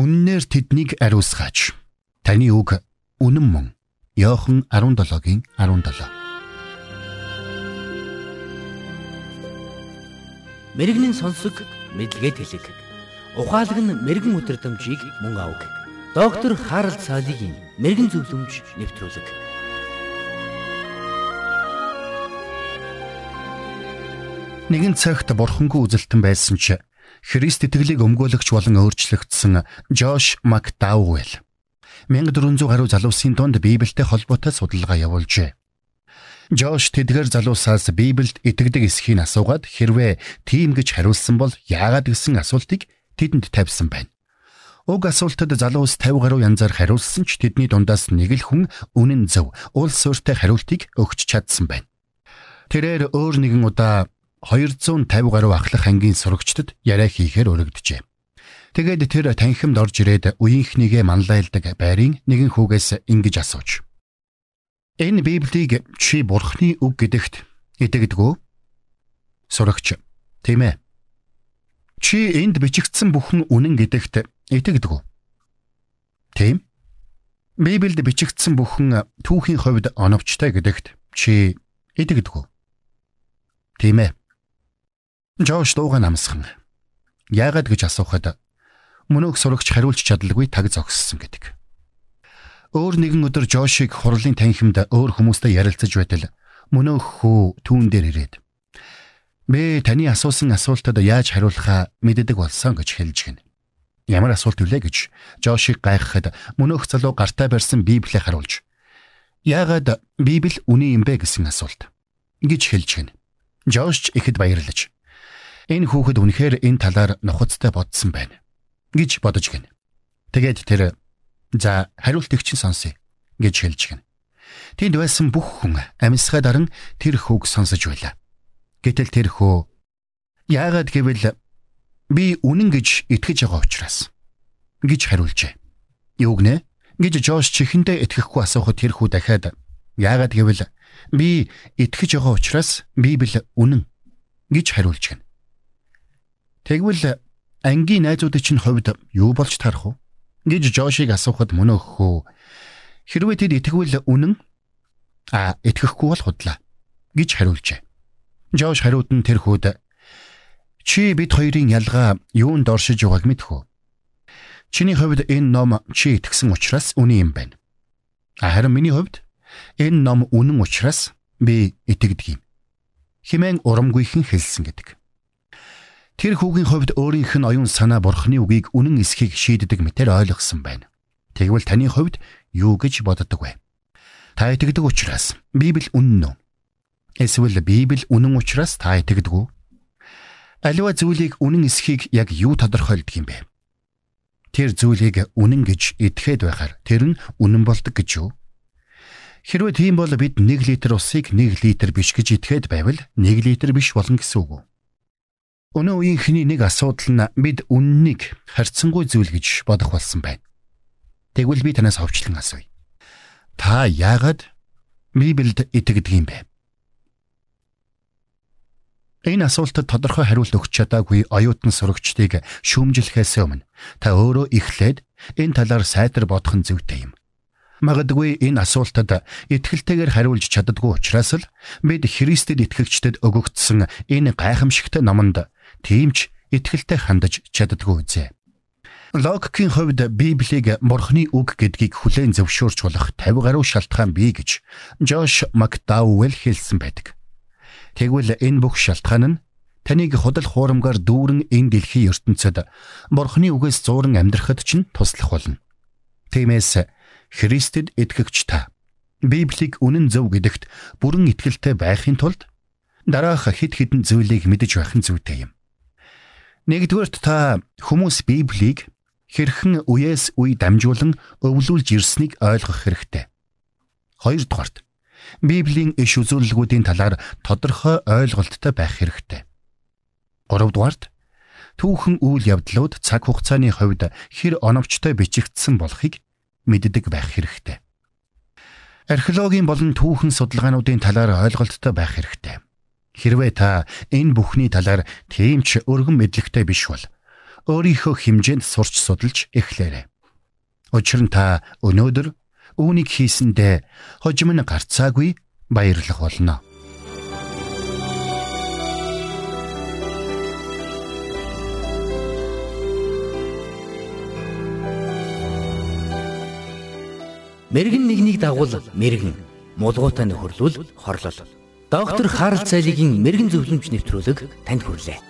Үннээр тэднийг ариусгаач. Таны үг үнэн мөн. Йохан 17-гийн 17. Мэргэний сонсог мэдлэгэд хэлэг. Ухаалаг нь мэрэгэн өдрөмжийг мөн авах. Доктор Харалт цаалогийн мэрэгэн зөвлөмж нэвтрүүлэг. Нэгэн цагт бурхангүй үзэлтэн байсан ч Христ итгэлийг өмгөөлөгч болон өөрчлөгдсөн Жош Макдауэл 1400 гаруй залуусын дунд Библиэтэй холбоотой судалгаа явуулжээ. Жош тэдгээр залуусаас Библиэд итгэдэг эсхийг асуугаад хэрвээ тийм гэж хариулсан бол яагаад гэсэн асуултыг тэдэнд тавьсан байна. Уг асуултад залуус 50 гаруй янзаар хариулсан ч тэдний дундаас нэг л хүн үнэн зөв, уул суурьтай хариултыг өгч чадсан байна. Тэрээр өөр нэгэн удаа 250 гаруй ахлах ангийн сурагчдад яриа хийхээр өргөджээ. Тэгээд тэр танхимд орж ирээд үеийнхнийгээ манлайлдаг байрын нэгэн хүүгээс ингэж асууж. Энэ Библийг чи бурхны үг гэдэгт итгэдэг үү? Сурагч. Тийм ээ. Чи энд бичигдсэн бүхэн үнэн гэдэгт итгэдэг үү? Тийм. Библиэд бичигдсэн бүхэн түүхийн хувьд оновчтой гэдэгт чи итгэдэг үү? Тийм ээ. Жош дууга намсхан. Яагаад гэж асуухад мөнөөх сурагч хариулж чадалгүй таг зогссон гэдэг. Өөр нэгэн өдөр Жошиг хурлын танхимд өөр хүмүүстэй ярилцаж байтал мөнөөх хүү түүн дээр ирээд "Бэ таны асуусан асуултад яаж хариулахаа мэддэг болсон" гэж хэлж гин. Ямар асуулт вүлээ гэж Жошиг гайхахад мөнөөх залуу гартаа барьсан Библийг харуулж "Яагаад Библи үнэн юм бэ?" гэсэн асуулт гэж хэлж гин. Жош ихэд баярлаж Энэ хүүхэд үнэхээр энэ талаар нухацтай бодсон байна гэж бодож гин. Тэгээд тэр за хариултыг чинь сонсъё гэж хэлж гин. Тэнд байсан бүх хүн амьсгай даран тэр хүүг сонсож байлаа. Гэтэл тэр хөө яагаад гэвэл би үнэн гэж итгэж байгаа учраас гэж хариулжээ. Юу гинэ? гэж Жош чихэндээ итгэхгүй асуухад тэр хүү дахиад яагаад гэвэл би итгэж байгаа учраас Библи үнэн гэж хариулж гин. Тэгвэл ангийн найзуудын чинь хувьд юу болж тарах вэ? гэж Жошиг асуухад мөн өгөхөө. Хэрвээ тэд итгэвэл үнэн а итгэхгүй бол худлаа гэж хариулжээ. Жош хариуд нь тэр хүүд чи бид хоёрын ялгаа юунд оршиж байгааг мэдэх үү? Чиний хувьд энэ ном чи итгэсэн учраас үнэн юм байна. Харин миний хувьд энэ ном үнэн учраас би итгэдэг юм. Химэн урамгүйхэн хэлсэн гэдэг. Тэр хүүгийн хувьд өөрийнх нь оюун санаа бурхны үгийг үнэн эсхийг шийддэг мэтэр ойлгосон байна. Тэгвэл таны хувьд юу гэж боддог вэ? Та итгэдэг учраас Библи үнэн үү? Эсвэл Библи үнэн учраас та итгэдэг үү? Аливаа зүйлийг үнэн эсхийг яг юу тодорхойлдог юм бэ? Тэр зүйлийг үнэн гэж итгэхэд байхаар тэр нь үнэн болдог гэж юу? Хэрвээ тийм бол бид 1 литр усыг 1 литр биш гэж итгэхэд байвал 1 литр биш болно гэсэн үг үү? Өнөө үеийнхний нэг асуудал нь бид үннийг харьцангуй зүйл гэж бодох болсон байна. Тэгвэл би танаас ховчлон асууя. Та яагаад Библиэд итгэдэг юм бэ? Энэ асуултад тодорхой хариулт өгч чадаагүй оюутан сурагчдыг шүүмжлэхээс өмнө та өөрөө эхлээд энэ талаар сайтар бодох нь зүйтэй юм. Магадгүй энэ асуултад итгэлтэйгээр хариулж чаддгүй учраас л бид Христэд итгэгчдэд өгөгдсөн энэ гайхамшигтай номонд тийм ч итгэлтэй хандаж чаддгүй үзье. Логикийн хувьд Библийг Бурхны үг гэдгийг хүлээн зөвшөөрч болох 50 гаруй шалтгаан бий гэж Жош Макдауэл хэлсэн байдаг. Тэгвэл энэ бүх шалтгаан нь таныг худал хуурамгаар дүүрэн энэ дэлхийн ертөнцид Бурхны үгээс зууран амьдрахад чинь туслах болно. Тиймээс Христэд итгэгч та Библийг үнэн зөв гэдэгт бүрэн итгэлтэй байхын тулд дараах хэд хэдэн зүйлийг мэдэж байх нь зүйтэй юм. Нэгдүгээрт та хүмүүс Библийг хэрхэн үеэс үе дамжуулан өвлүүлж ирснийг ойлгох хэрэгтэй. Хоёрдугаарт Библийн иш үзүүлэлгүүдийн талаар тодорхой ойлголттой байх хэрэгтэй. Гуравдугаарт түүхэн үйл явдлууд цаг хугацааны хувьд хэр оновчтой бичигдсэн болохыг мэддэг байх хэрэгтэй. Археологийн болон түүхэн судалгаануудын талаар ойлголттой байх хэрэгтэй. Хэрвээ та энэ бүхний талаар тийм ч өргөн мэдлэгтэй биш бол өөрийнхөө хэмжээнд сурч судалж эхлээрэй. Учир нь та өнөөдөр үүнийг хийсэндээ хожим нь гарцаагүй баярлах болно. Мэргэн нэгнийг дагуул мэргэн, мулгуутай нөхөрлөл хорлол. Доктор Харалт цайлигийн мэрэгэн зөвлөмж нэвтрүүлэг танд хүрэлээ.